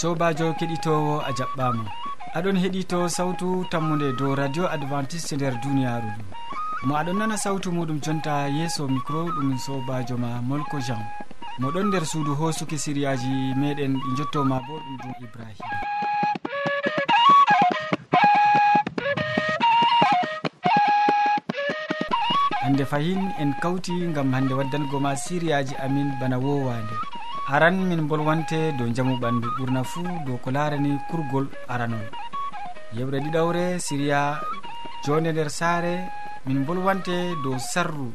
sobajo keɗitowo a jaɓɓama aɗon heɗito sawtu tammude dow radio adventiste nder duniyaru ndu mo aɗon nana sawtu muɗum jonta yeeso micro ɗum sobajo ma molko jean. Moɗon nder suudu hosuki siriyaji meɗen ɗi jottoma bo ɗum dum ibrahima hande fayin en kawti gam hande waddango ma siriyaji amin bana wowande. haran min bolwante dow jamu ɓandu ɓurna fuu dow ko larani kurgol aranol. Yewre ɗiɗawre siriya jonde nder saare min bolwante dow sarru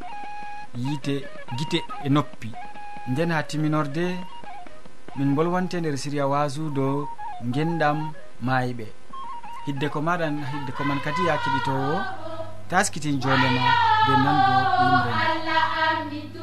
yiite guite e noppi. Nden ha timinorde min bolwante nder siriya wasu dow genɗam mayiɓe hidde ko maɗan hidde ko man kadi ya keɗitowo taskitin jondema de nango yimre. nde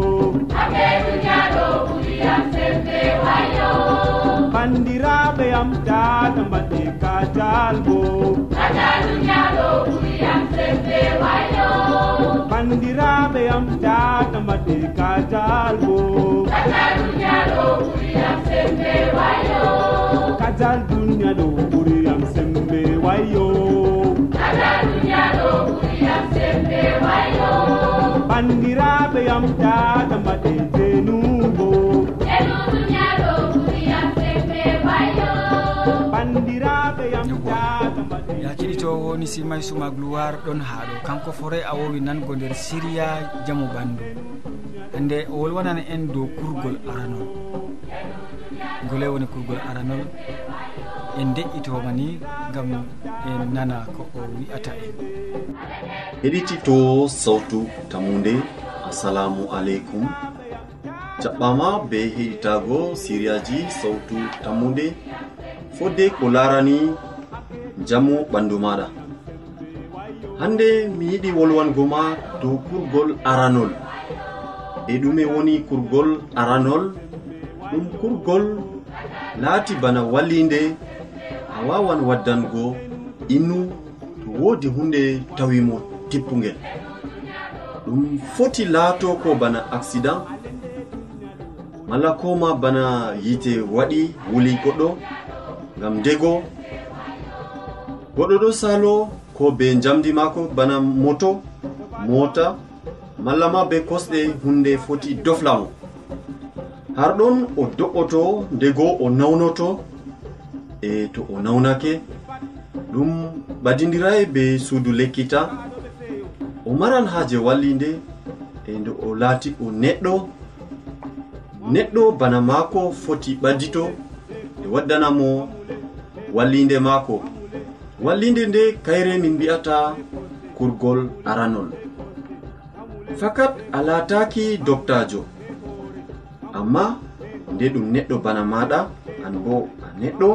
bandiraɓe am tata mbaɗe katalgo bandiraɓe am tata mbaɗe katalgo kajal duniya ɗo ɓuriyam sembe wayyo bandiraɓe am tata mbaɗe jenu ɗo woni simay suma gloire ɗon haa ɗo. Kanko fore a wowi nango nder siriya jamu ɓandu. Hande o wolwanana en dow kurgol aranol. Ngole woni kurgol aranol. En de'itoma ni gam en nana ko o wi'ata en. Heɗitito sawtu tammude assalamu aleykum. Jaɓɓama be heɗitago siriyaji sawtu tammude fodde ko larani jamu ɓandu maɗa. Hande mi yiɗi wolwango ma dow kurgol aranol. E ɗume woni kurgol aranol. Ɗum kurgol laati bana wallinde a wawan waddango innu to wodi hunde tawimo tippugel ɗum foti laato ko bana accident malla koma bana yite waɗi wuli goɗɗo ngam ndego goɗɗo ɗo salo ko be jamdi mako bana moto mota malla ma be kosɗe hunde foti doflamo har ɗon o do'oto ndego o nawnoto e to o nawnake ɗum ɓadidirayi be suudu lekkita. O maran haje wallinde e nde o laati o neɗɗo. Neɗɗo bana maako foti ɓaddito e waddanamo wallinde maako. wallinde nde kayre min mbi'ata kurgol aranol. Fakat a laataki doftajo amma nde ɗum neɗɗo bana maɗa an bo a neɗɗo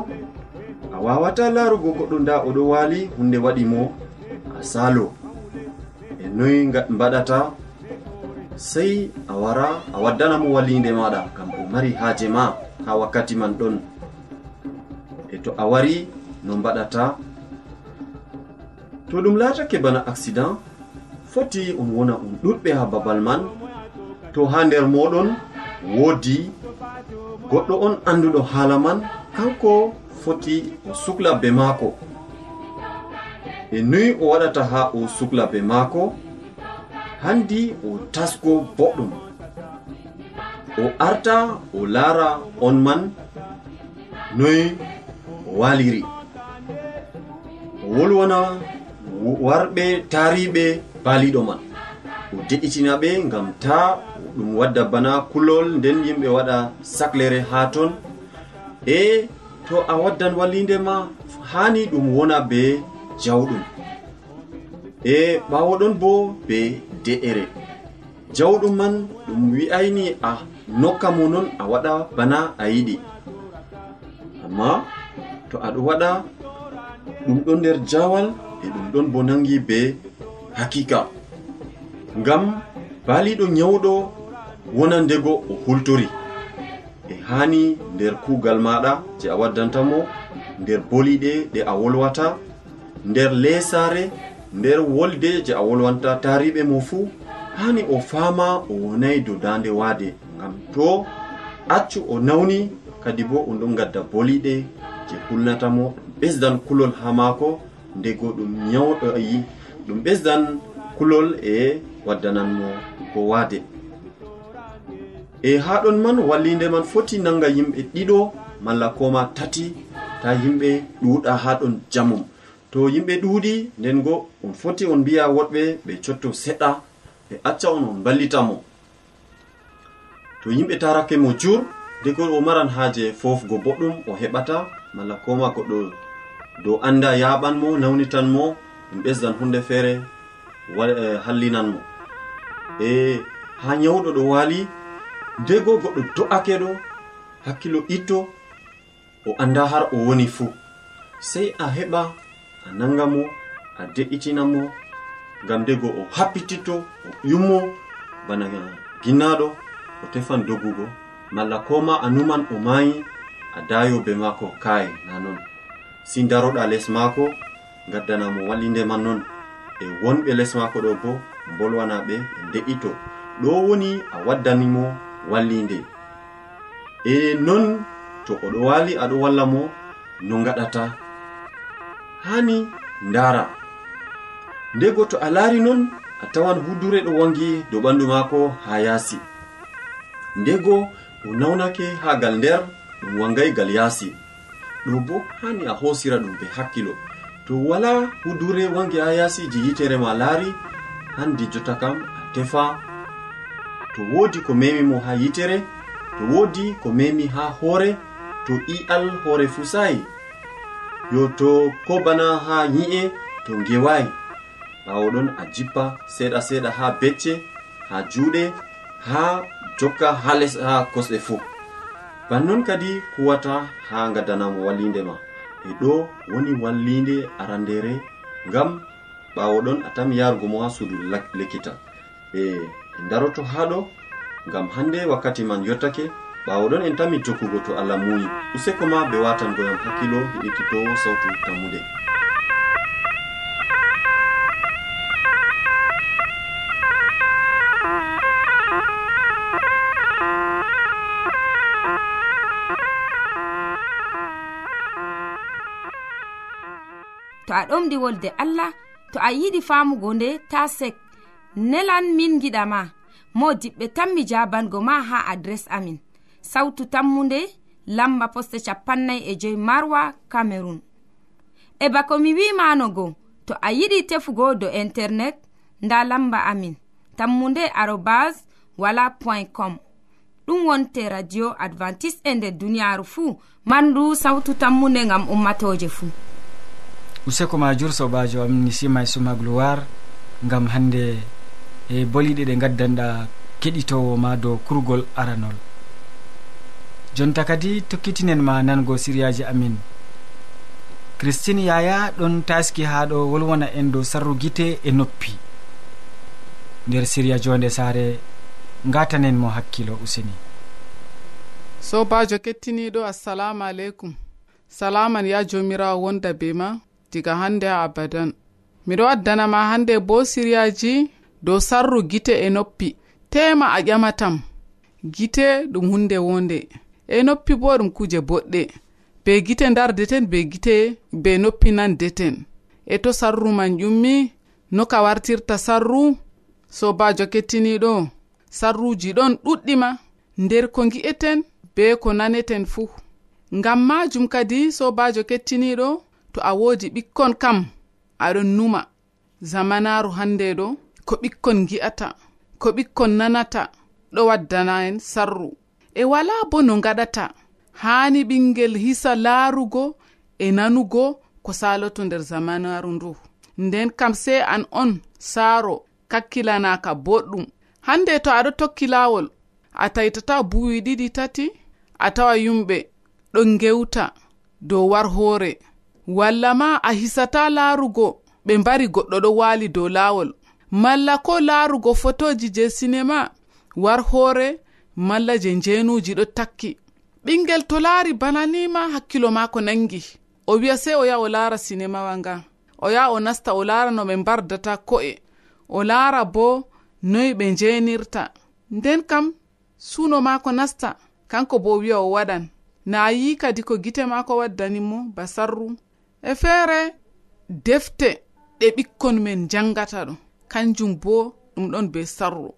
a wawata larugo goɗɗo nda oɗo wali hunde waɗi mo a salo e noyi mbaɗata sey a wara a waddanamo wallinde maɗa kam o mari haaje ma ha wakkati man ɗon. E to a wari no mbaɗata to ɗum laatake bana accident foti on wona on ɗuɗɓe ha babal man. To ha nder moɗon woodi goɗɗo on anduɗo haala man kanko foti o sukla be maako. E noyi o waɗata ha o sukla be maako handi o tasgo boɗɗum. O arta o laara on man noyi o waliri. O wolwana warɓe taariɓe baaliɗo man o deƴitina ɓe ngam ta ɗum wadda bana kulol nden yimɓe waɗa saclere ha ton. E to a waddan wallinde ma hani ɗum wona be jawɗum. E ɓawo ɗon bo be de'ere. Jawɗum man ɗum wi'ayni a nokka mo non a waɗa bana a yiɗi. Amma to aɗo waɗa ɗum ɗon nder jawal e ɗum ɗon bo nangi be hakika. Ngam baaliɗo nyawɗo wonandego o hultori. E hani nder kugal maɗa je a waddantamo nder boliɗe ɗe a wolwata nder lesare nder wolde je a wolwanta tariɓe mo fuu hani o fama o wonayi dow dande waade. Ngam to accu o nawni kadi bo on ɗon gadda boliɗe je hulnatamo ɓesdan kulol ha maako ndego ɗum ñawɗo ayi. Ɗum ɓesdan kulol e waddananmo ko waade. E haa ɗon man wallinde man foti nanga yimɓe ɗiɗo malla koma tati ta yimɓe ɗuuɗa haa ɗon jamum. To yimɓe ɗuuɗi nden go on foti on mbiya woɗɓe ɓe cotto seɗɗa ɓe acca on on ballita mo. To yimɓe tarake mo jur dego o maran haaje fofgo boɗɗum o heɓata malla koma goɗɗo dow annda yaɓan mo nawnitan mo ɗum ɓesdan hunde feere eh, hallinan mo e ha nyawɗo ɗo waali ndego goɗɗo do'ake ɗo hakkilo itto o annda har o woni fuu sey a heɓa a nanga mo a de'itina mo ngam ndego o happititto o yummo bana ginnaɗo o tefan doggugo malla koma a numan o maayi a dayo be maako kaye na non. si daroɗa les maako gaddanamo wallinde man non. E wonɓe les maako ɗo bo bolwana ɓe de'ito ɗo woni a waddanimo wallinde. E non to oɗo wali aɗo walla mo no gaɗata hani ndara ndego to a laari non a tawan hudure ɗo wangi dow ɓandu maako ha yaasi. Ndego o nawnake ha gal nder ɗum wangay gal yaasi. ɗum bo hani a hosira ɗum be hakkilo. To wala hudure wonge ha yasiji yitere ma laari handi jotta kam a tefa. To wodi ko memi mo ha yitere to wodi ko memi ha hoore to i'al hoore fu sayi yo to ko bana ha yi'e to ngewayi ɓawo ɗon a jippa seeɗa seeɗa ha becce ha juuɗe ha jokka ha les ha kosɗe fuu bannon kadi kuwata ha gadanamo wallinde ma. E ɗo woni wallinde arandere ngam ɓawo ɗon a tami yarugo mo ha suudu lekkita e daroto haɗo ngam hande wakkati man yottake ɓawo ɗon en tami jokkugo to allah muyi. Useko ma ɓe watangoyam hakkilo heɗititowo sawtu tammude. a ɗomɗi wolde allah to a yiɗi famugo nde ta sek. Nelan min giɗama mo diɓɓe tan mi jabango ma ha adres amin. Sautu tammunde lamba poste capannay e joyi marwa camerun e bako mi wimanogo to a yiɗi tefugo do internet nda lamba amin. Tammunde arobas wala point com. Ɗum wonte radio advantice e nder duniyaru fuu mandu sawtu tammunde gam ummatoje fuu. useko majur sobajo am ni sima e suma gloire gam hande e boliɗe ɗe gaddanɗa keɗitowo ma dow kurgol aranol. Jonta kadi tokkitinen ma nango siriyaji amin. Christine yaya ɗon taski ha ɗo wolwona en dow sarru guite e noppi. Nder siriya jonde saare gatanen mo hakkilo useni. Sobajo kettiniɗo assalamu aleykum. Salaman ya jomirawo wonda be ma. diga hande ha abadan. Miɗo waddanama hande bo siryaji dow sarru gite e noppi. Tema a ƴamatam gite ɗum hunde wonde. E noppi bo ɗum kuje boɗɗe. Be gite dardeten be gite be noppi nandeten. E to sarru man ƴummi noka wartirta sarru sobajo kettiniɗo sarruji ɗon ɗuɗɗima nder ko gi'eten be ko naneten fuu ngam majum kadi sobajo kettiniɗo to a woodi ɓikkon kam aɗon numa. Zamanaru hande ɗo ko ɓikkon gi'ata ko ɓikkon nanata ɗo waddana en sarru. E wala bo no gaɗata haani ɓingel hisa laarugo e nanugo ko saloto nder zamanaru ndu. Nden kam sey an on saaro kakkilanaka boɗɗum. Hande to aɗo tokki laawol a taytata buwi ɗiɗi tati a tawa yumɓe ɗon gewta dow war hoore. walla ma a hisata laarugo ɓe mbari goɗɗo ɗo waali dow laawol. Malla ko laarugo fotoji je sinema war hoore malla je njeenuji ɗo takki. Ɓingel to laari bana nima hakkilo maako nangi. O wi'a sey o yaha o laara sinemawa nga? O yaha o nasta o laara no ɓe mbardata ko'e. O laara bo noyi ɓe njenirta nden kam suno maako nasta. Kanko bo wi'a o waɗan. Na yi kadi ko gite maako waddanimo ba sarru e feere defte ɗe ɓikkon men jangata ɗum. Kanjum bo ɗum ɗon be sarru.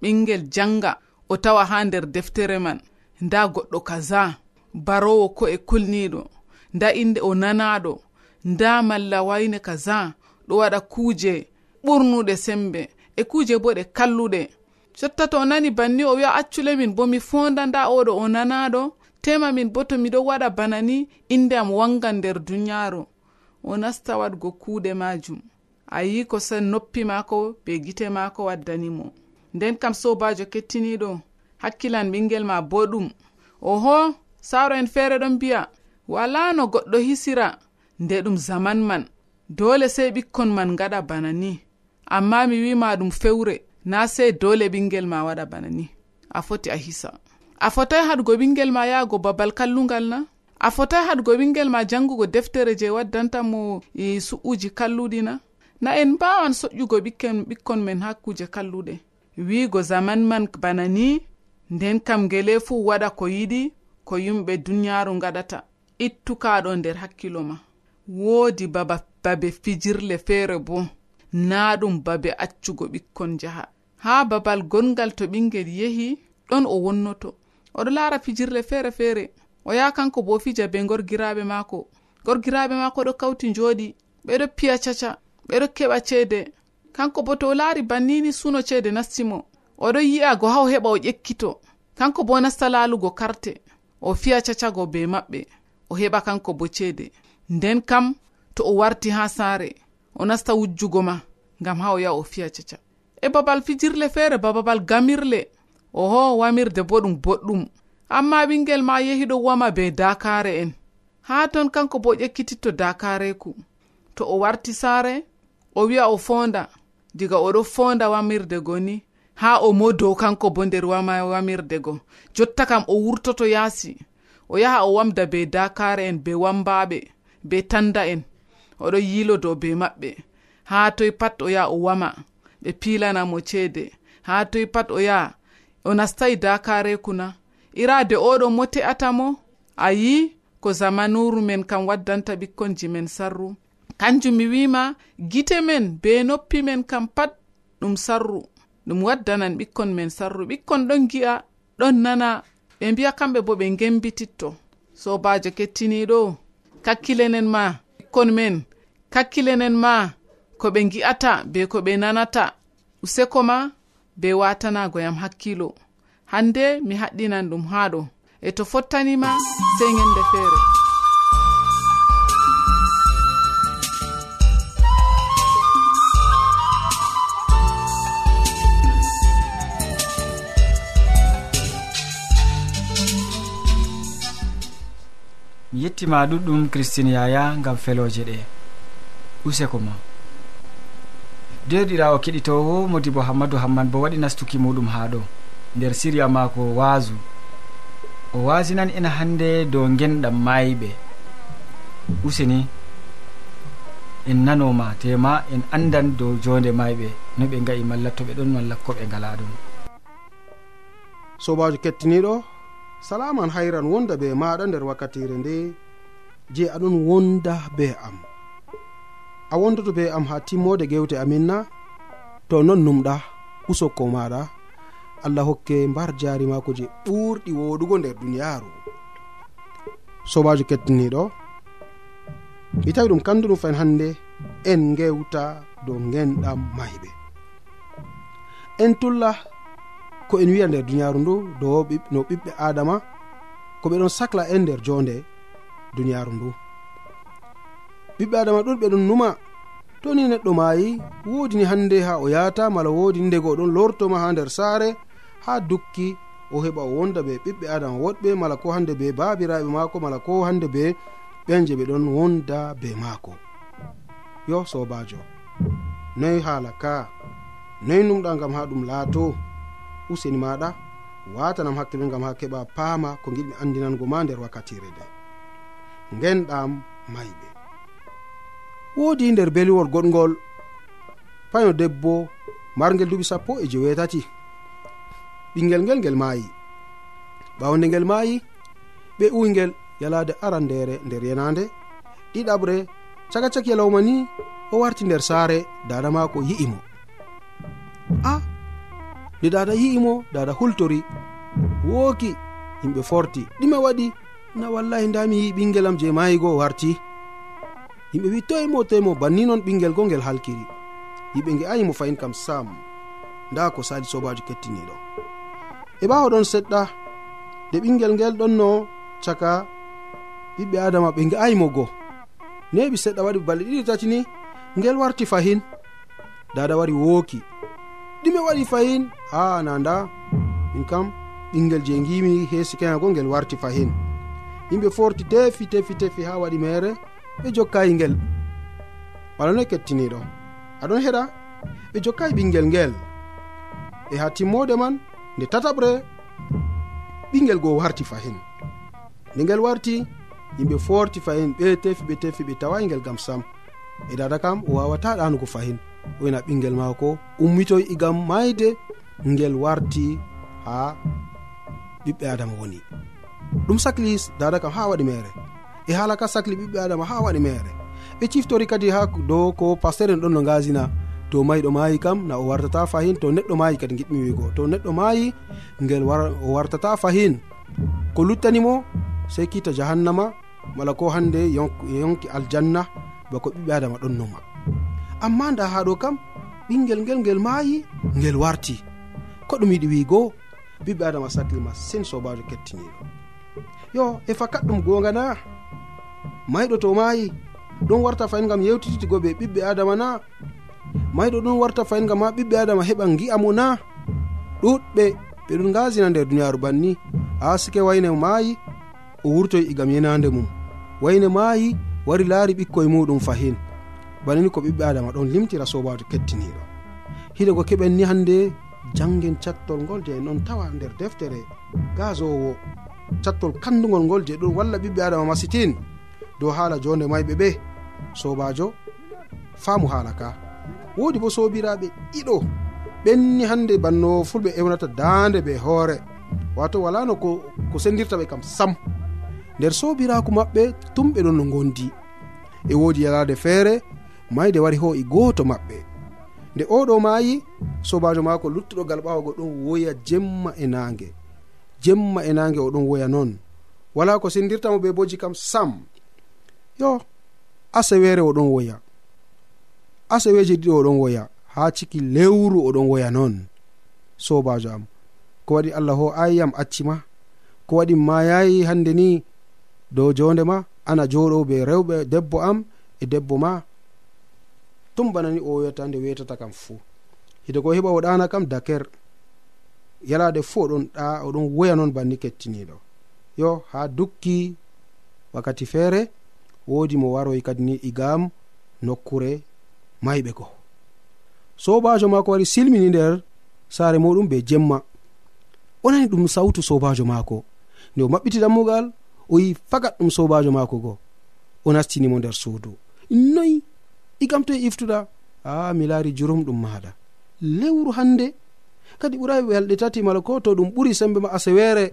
Ɓingel janga o tawa ha nder deftere man. Nda goɗɗo kaza barowo ko e kulniɗo nda inde o nanaɗo nda malla wayne kaza ɗo waɗa kuuje ɓurnuɗe sembe. E kuuje bo ɗe kalluɗe jotta to o nani banni o wi'a accule min bo mi fonda nda oɗo o nanaɗo tema min bo to miɗo waɗa bana ni inde am wangan nder duniyaaru. O nasta waɗgo kuuɗe maajum. A yi ko sen noppi maako be gite maako waddanimo nden kam sobajo kettiniɗo hakkilan ɓingel ma boɗum oho sawro en feere ɗon mbiya. Wala no goɗɗo hisira nde ɗum zaman man. Dole sey ɓikkon man gaɗa bana ni. Amma mi wima ɗum fewre. Na sey dole ɓingel ma waɗa bana ni. A foti a hisa. a fotai haɗugo ɓingel ma yago babal kallugal na? A fotai haɗugo ɓingel ma jangugo deftere je waddanta mo e, su'uji kalluɗi na? Na en mbawan soƴƴugo ɓikken ɓikkon men hakkuje kalluɗe. Wiigo zaman man bana ni nden kam gele fuu waɗa ko yiɗi ko yumɓe duniyaaru gaɗata ittukaɗo nder hakkilo ma. Woodi baba babe fijirle feere bo. Naa ɗum babe accugo ɓikkon jaha. Haa babal gongal to ɓingel yehi ɗon o wonnoto. oɗo laara fijirle feere feere o yaha kanko bo fija be gorgiraɓe maako. Gorgiraɓe maako ɗo kawti njooɗi ɓeɗo piya caca ɓeɗo keɓa ceede. Kanko bo to o laari bannini suno ceede nastimo oɗo yi'ago ha o heɓa o ƴekkito. Kanko bo nasta laalugo karte o fiya cacago be maɓɓe o heɓa kanko bo ceede. Nden kam to o warti ha saare o nasta wujjugo ma ngam ha o yaha o fiya caca. E babal fijirle feere ba babal gamirle oho wamirde bo ɗum boɗɗum. Amma ɓingel ma yehiɗo wama be dakare en. Ha ton kanko bo ƴekkititto dakareku. To o warti saare o wi'a o fonda. Diga oɗo fonda wamirde go ni. Ha o modow kanko bo nder wama wamirde go. Jotta kam o wurtoto yaasi. O yaha o wamda be dakare en be wambaɓe be tanda en. Oɗo yiilo dow be maɓɓe. Ha toy pat o yaha o wama. Ɓe pilanamo ceede. Ha toy pat o yaha o nastai dakareku na irade oɗo mo te'atamo ayi ko zamanuru men kam waddanta ɓikkonji men sarru. Kanjum mi wima gite men be noppi men kam pat ɗum sarru. Ɗum waddanan ɓikkon men sarru. Ɓikkon ɗon gi'a ɗon nana. Ɓe mbiya kamɓe bo ɓe gembititto sobajo kettiniɗo kakkilenen ma ɓikkon men kakkilenen ma ko ɓe gi'ata be ko ɓe nanata. Useko ma be watanago yam hakkilo. Hande mi haɗɗinan ɗum haa ɗo. E to fottanima sey gende feere mi yettima ɗuɗɗum christine yaya gam feloje ɗe. Useko ma. derɗirawo keɗitowo modi bo hammadou hamman bo waɗi nastuki muɗum ha ɗo. Nder siriya mako waasu o wasinan en hande dow genɗam mayiɓe useni en nanoma tema en andan dow jonde mayɓe no ɓe ga'i malla to ɓe ɗon malla ko ɓe ngala ɗum. Sobajo kettiniɗo salaman hayran wonda be maɗa nder wakkatire nde je aɗon wonda be am. a wondoto be am ha timmode gewte amin na to non numɗa usokko maɗa. Allah hokke mbar jaari mako je ɓurɗi woɗugo nder duniyaru sobajo kettiniɗo mi tawi ɗum kandu ɗum fayin hannde en gewta dow genɗam mayɓe en tulla ko en wiya nder duniyaru ndu dow no ɓiɓɓe adama ko ɓe ɗon sahla en nder jonde duniyaru ndu. ɓiɓɓe adama ɗuɗɓe ɗon numa. To ni neɗɗo maayi woodi ni hannde ha o yahata mala woodi ndego ɗon lortoma ha nder saare ha dukki o heɓa o wonda be ɓiɓɓe adama woɗɓe mala ko hande be baabiraɓe maako mala ko hande be ɓen je ɓe ɗon wonda be maako. Yo sobajo noyi haala ka noyi numɗa gam ha ɗum laato useni maɗa watanam hakkilo gam ha keɓa paama ko giɗmi andinango ma nder wakkatire nde. Genɗam mayɓe woodi nder beliwol goɗgol payo debbo margel duɓi sappo e jewetati ɓingel ngel ngel maayi. Ɓawde ngel maayi ɓe uygel yalade arandere nder yenande ɗiɗaɓre caka cak yalawma ni o warti nder saare dada maako yi'imo a nde dada yi'imo dada hultori. Wooki yimɓe forti. Ɗime waɗi na wallahi ndami yi ɓingelam je maayigo warti. yimɓe wi toyemo toyemo banni noon ɓingel go ngel halkiri. Yimɓe ge ayimo fayin kam sam nda ko sali sobajo kettiniɗo. E ɓawo ɗon seɗɗa nde ɓingel ngel ɗonno caka. Ɓiɓɓe adama ɓe ge ayimo go. Neɓi seɗɗa waɗi balɗe ɗiɗi tati ni ngel warti fahin. Dada wari wooki. Ɗime waɗi fahin. A nanda min kam ɓingel je gimi heesi keyago ngel warti fahin. Yimɓe forti tefi tefi tefi ha waɗi mere. ɓe jokkayi ngel. Wala noy kettiniɗo? Aɗon heɗa ɓe jokkayi ɓingel ngel. E ha timmode man nde tataɓre ɓingel goo warti fahin. Nde ngel warti yimɓe forti fahin ɓe tefi ɓe tefi ɓe tawayi ngel gam sam. E dada kam o wawata ɗanugo fahin. Oyna ɓingel ɓinguel maako ummitoy e igam mayde ngel warti ha ɓiɓɓe adama woni. Ɗum saclis dada kam ha waɗi mere. e haala ka sacli ɓiɓɓe adama ha waɗi mere. Ɓe ciftori kadi ha dow ko pasteur en ɗon no gasina to mayiɗo maayi kam na o wartata fahin to neɗɗo maayi kadi giɗmi wigo. To neɗɗo maayi ngel o wartata fahin. Ko luttanimo sey kita jahannama mala ko hande yonki aljanna bako ɓiɓɓe adama ɗon noma amma nda ha ɗo kam ɓingel ngel ngel maayi ngel warti. Ko ɗum yiɗi wigo ɓiɓɓe adama saklima sen sobajo kettiniɗo. Yo e fakat ɗum gonga na mayɗo to maayi ɗon warta fayin gam yewtititigo ɓe ɓiɓɓe adama na? Mayɗo ɗon warta fayin gam ha ɓiɓɓe adama heɓa gi'a mo na? Ɗuɗɓe ɓeɗon gasina nder duniyaru banni. Ha sike wayne maayi o wurtoy igam yenande mum. Wayne maayi wari laari ɓikkoye muɗum fahin. Banini ko ɓiɓɓe adama ɗon limtira sobajo kettiniɗo hiɗe ko keɓen ni hande jangen cattol ngol je non tawa nder deftere gasowo cattol kandugol ngol je ɗon walla ɓiɓɓe adama masitin. dow haala jonde mayɓe ɓe. Sobajo faamu haala ka. Wodi bo sobiraɓe ɗiɗo ɓenni hande banno fulɓe ewnata dande ɓe hoore. Wato walano ko ko sendirta ɓe kam sam. Nder sobiraku maɓɓe tumɓe ɗon no gondi e wodi yalade feere mayde wari ho i e goto maɓɓe. Nde oɗo maayi sobajo maako luttuɗogal ɓawago ɗon woya jemma e nange jemma e nange oɗon woya noon. Wala ko sendirtamo be boji kam sam. yo asewere oɗon woya. Aseweji ɗiɗo oɗon woya. Ha ciki lewru oɗon woya noon sobajo am. Ko waɗi allah ho ayiyam accima ko waɗi mayayi hande ni dow jonde ma? Ana joɗo be rewɓe debbo am e debbo ma? Tum bana ni o wiyata nde wetata kam fuu. Hide ko heɓa o ɗana kam daker. Yalade fuu oɗon ɗa oɗon woya noon banni kettiniɗo yo ha dukki wakkati feere woodi mo waroy kadi ni e igam nokkure mayɓe go sobajo maako wari silmini nder saare muɗum be jemma. O nani ɗum sawtu sobajo maako. Nde o maɓɓiti dammugal o yi fagat ɗum sobajo maako go. O nastinimo nder suudu. Noyi igam to e iftuɗa a ah, mi laari jurum ɗum maɗa lewru hannde kadi ɓurai welɗe tati mala ko to ɗum ɓuri sembe ma asewere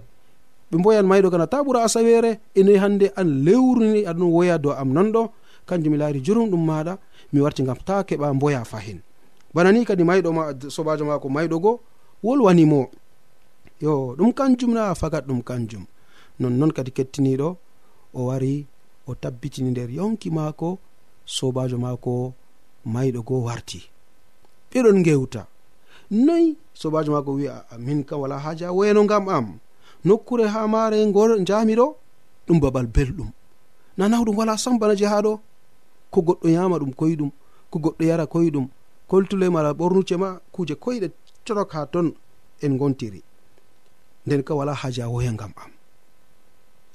ɓe mboyan mayɗo kana ta ɓura asawere enoyi hannde an lewruni aɗon woya dow am nonɗo kanjum mi laari jurum ɗum maɗa mi warti gam ta keɓa mboya fahin. Bana ni kadi mayɗo ma sobajo mako mayɗo go wolwanimo yo ɗum kanjum na fagat ɗum kanjum. Nonnon kadi kettiniɗo o wari o tabbitini nder yonki maako sobajo maako mayɗo go warti. Ɓeɗon gewta noyi sobajo maako wi'a min kam wala haaji a woyano ngam am. nokkure ha maare jamiɗo ɗum babal belɗum. Nanaw ɗum wala sam bana je ha ɗo ko goɗɗo yama ɗum koyɗum ko goɗɗo yara koyɗum. Koltule mala ɓornuce ma kuje koyɗe corok ha ton en gontiri nden ka wala haaji a woya gam am.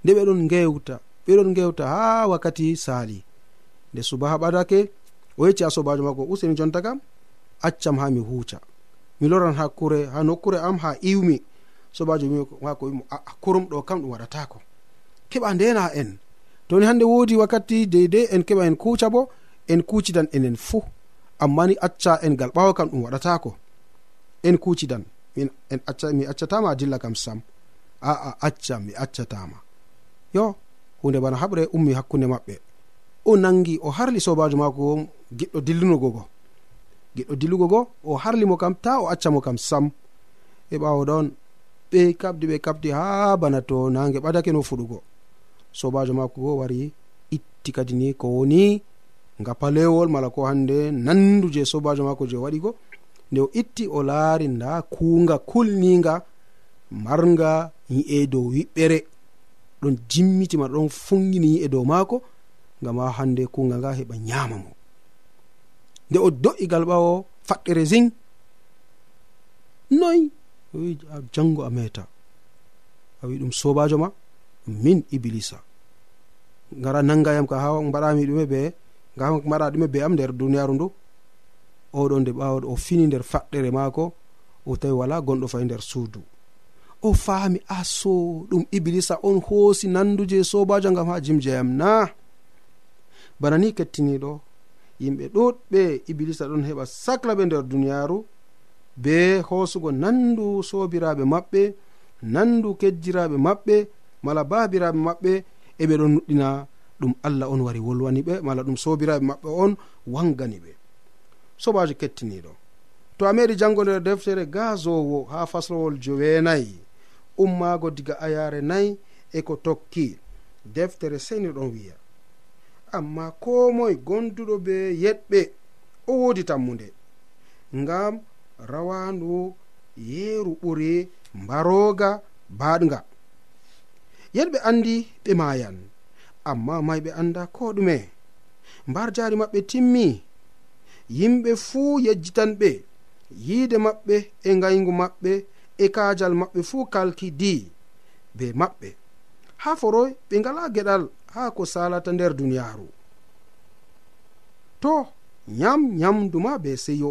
Nde ɓeɗon gewta ɓeɗon gewta ha wakkati sali nde subaha ɓadake o yecci a sobajo makko useni jonta kam accam ha mi huca mi loran hakkure ha nokkure am ha iwmi. sobajo wi wako wimo aa kurum ɗo kam ɗum waɗatako. Keɓa ndena en. Toni hande wodi wakkati deydey en keɓa en kuca bo en kucidan enen fuu amma ni acca en gal ɓawa kam ɗum waɗatako. En kucidan en acca mi accatama a dilla kam sam. Aa acca mi accatama. Yo hunde bana haɓre ummi hakkunde maɓɓe. O nangi o harli sobajo mako giɗɗo dillunugo go. Giɗɗo dillugo go o harlimo kam ta o accamo kam sam. E ɓawo ɗon ɓe kabdi ɓe kabdi ha bana to nage ɓadake no fuɗugo. Sobajo mako go wari itti kadi ni ko woni ngapalewol mala ko hande nandu je sobajo mako je waɗigo. Nde o itti o laari nda kuunga kulniga marga yi'e dow wiɓɓere ɗon jimmitima ɗon fungini yi'e dow maako ngam ha hande kuga nga heɓa nyama mo. Nde o do'igal ɓawo faɗɗere zing noyi wi jango a meta a wi ɗum sobajo ma ɗum min iblisa gara nangayam ka ha mbaɗami ɗume be ga mbaɗa ɗume be am nder duniyaru ndu oɗo nde ɓawo o fini nder faɗɗere maako o tawi wala gonɗo fayi nder suudu. O faami ah, aso ɗum iblisa on hoosi nandu je sobajo gam ha jimjeyam na bana ni kettiniɗo yimɓe ɗuɗɓe iblisa ɗon heɓa sacla ɓe nder duniyaru be hoosugo nandu sobiraɓe maɓɓe nandu kejjiraɓe maɓɓe mala babiraɓe maɓɓe eɓe ɗon nuɗɗina ɗum allah on wari wolwani ɓe mala ɗum sobiraɓe maɓɓe on wangani ɓe sobajo kettiniɗo to a meɗi jango nder deftere gazowo ha faslowol jowenayi ummago diga ayare nayi eko tokki deftere seni ɗon wiya amma ko moye gonduɗo be yeɗɓe o wodi tammude ngam rawandu yeeru ɓure mbaroga baɗga yelɓe andi ɓe mayan amma may ɓe anda ko ɗume. Mbar jari maɓɓe timmi yimɓe fuu yejjitan ɓe yiide maɓɓe e ngayngu maɓɓe e kajal maɓɓe fuu kalkidi be maɓɓe. Ha foroy ɓe ngala geɗal ha ko salata nder duniyaru to nyam nyamduma be seyo.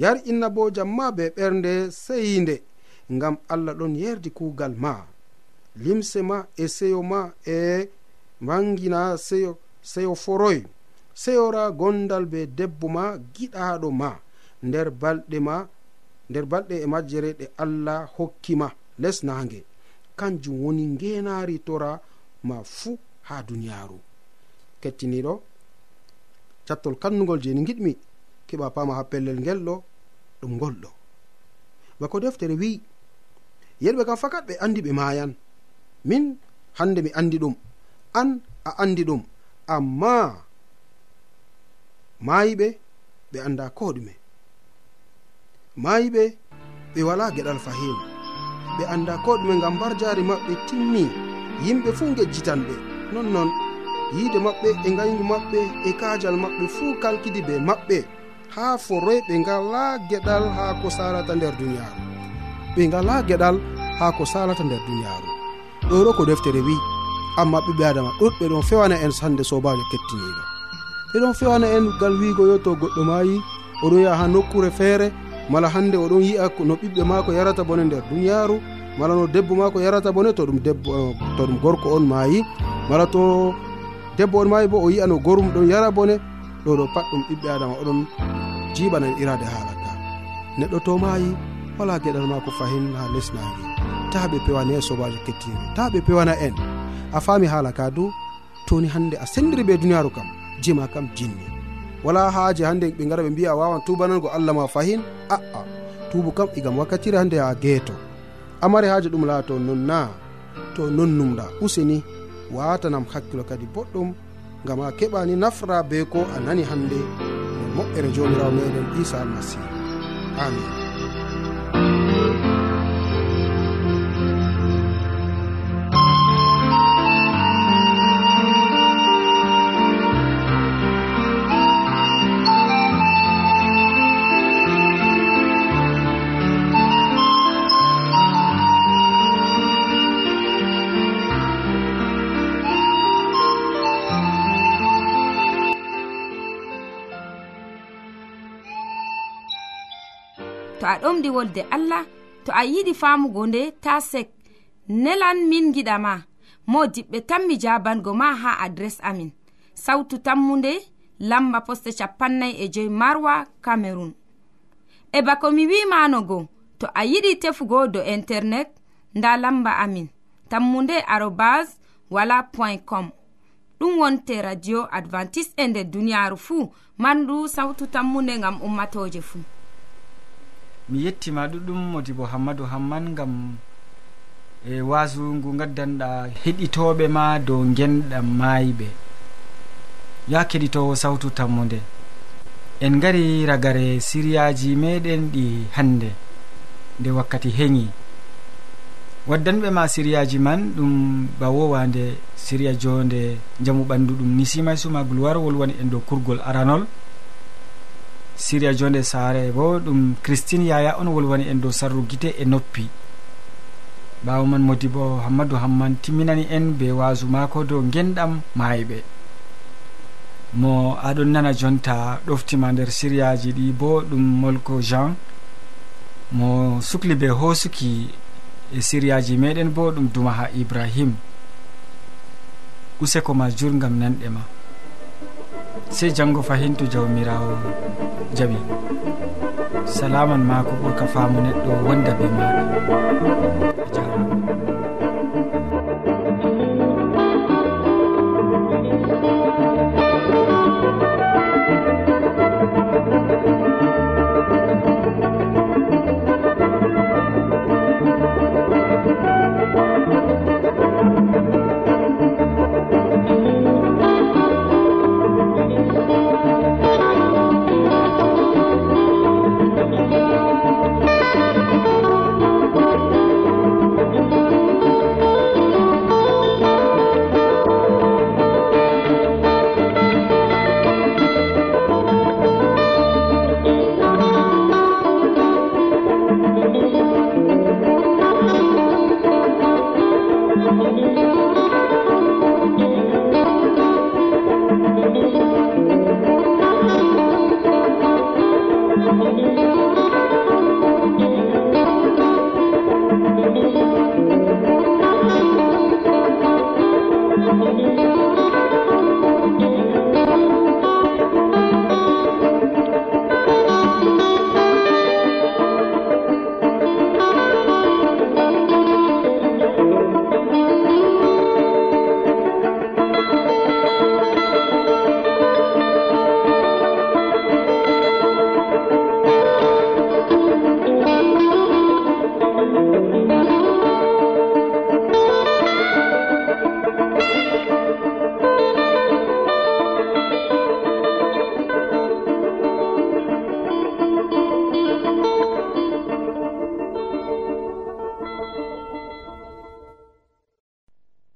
yar inna bo jamma be ɓernde seyinde ngam allah ɗon yerdi kuugal ma. Limse ma e seyo ma e mangina seyo seyo foroy seyora gondal be debbo ma giɗaɗo ma. Nder balɗe ma nder balɗe e majjere ɗe allah hokkima lesnange kanjum woni ngenari tora ma fuu ha duniyaru kettiniɗo cattol kannugol jeni giɗmi. keɓa pama ha pellel ngel ɗo ɗum ngolɗo bako deftere wi yerɓe kam fakat ɓe andi ɓe mayan min hande mi andi ɗum an a andi ɗum amma mayiɓe ɓe anda ko ɗume mayiɓe ɓe wala geɗal fahima ɓe anda ko ɗume ngam mbarjari maɓɓe timmi yimɓe fuu gejjitanɓe nonnon yiide maɓɓe e gaygu maɓɓe e kajal maɓɓe fuu kalkidi be maɓɓe. ha foroy ɓe ngala geɗal ha ko salata nder duniyaaru. Ɓe ngala geɗal ha ko salata nder duniyaaru. Ɗo ɗo ko deftere wi. Amma ɓiɓɓe adama ɗuɗɓe ɗon fewana en hande sobajo kettiniɗo ɓe ɗon fewana en gal wigo yo to goɗɗo mayi oɗon yaha ha nokkure feere mala hande oɗon yi'a no ɓiɓɓe maako yarata bone nder duniyaaru mala no debbo maako yarata bone to ɗum debbo eh, to ɗum gorko on maayi mala to debbo on maayi bo o yi'a no gorum ɗon yara bone ɗo ɗo pat ɗum ɓiɓɓe adama oɗon jiɓanan irade haalaka neɗɗo to mayi wala geɗal ma ko fahin ha lesnari ta ɓe pewani e sobajo kettiniɓe ta ɓe pewana en. A faami haala ka du toni hande a sendiri ɓe duniyaru kam jima kam jinni. Wala haaje hande ɓe gara ɓe mbiya a wawan tubanango allah ma fahin aa. Tubu kam igam wakkatire hande ha geeto. Amari haaje ɗum laato non na to non numɗa useni watanam hakkilo kadi boɗɗum gam a keɓani nafra be ko a nani hande moƴƴere jomirawo meɗen isa almasihu amin. to a ɗomɗi wolde allah to a yiɗi famugo nde ta sek. Nelan min giɗama mo diɓɓe tan mi jabango ma ha adres amin. Sautu tammunde lamba poste capannay e joyi marwa camerun e bako mi wimanogo to a yiɗi tefugo do internet nda lamba amin. Tammunde arobas wala point com. Ɗum wonte radio advantice e nder duniyaru fuu mandu sawtu tammunde ngam ummatoje fuu. mi yettima ɗuɗɗum modi bo hammadou hamman gam e wasu ngu gaddanɗa heɗitoɓe ma dow genɗam mayiɓe. Ya keɗitowo sawtu tammude. En gari ragare siriyaji meɗen ɗi hande nde wakkati heŋi waddanɓe ma siriyaji man ɗum ba wowande siriya jonde jamu ɓandu ɗum ni simay suma gulwarwol wolwani en dow kurgol aranol. siriya jonde sare bo ɗum christine yaya on wolwani en dow sarru guite e noppi. Ɓawo man modi bo hammadou hamman timminani en be wasu mako dow genɗam maayɓe. Mo aɗon nana jonta ɗoftima nder siriyaji ɗi bo ɗum molko jean. Mo sukli be hosuki e siriyaji meɗen bo ɗum duma ha ibrahim. Useko ma jurgam nanɗe ma. sey janngo fahintu jawmirawo jaɓi salaman ma ko ɓurka faamu neɗɗo wonda be maɗa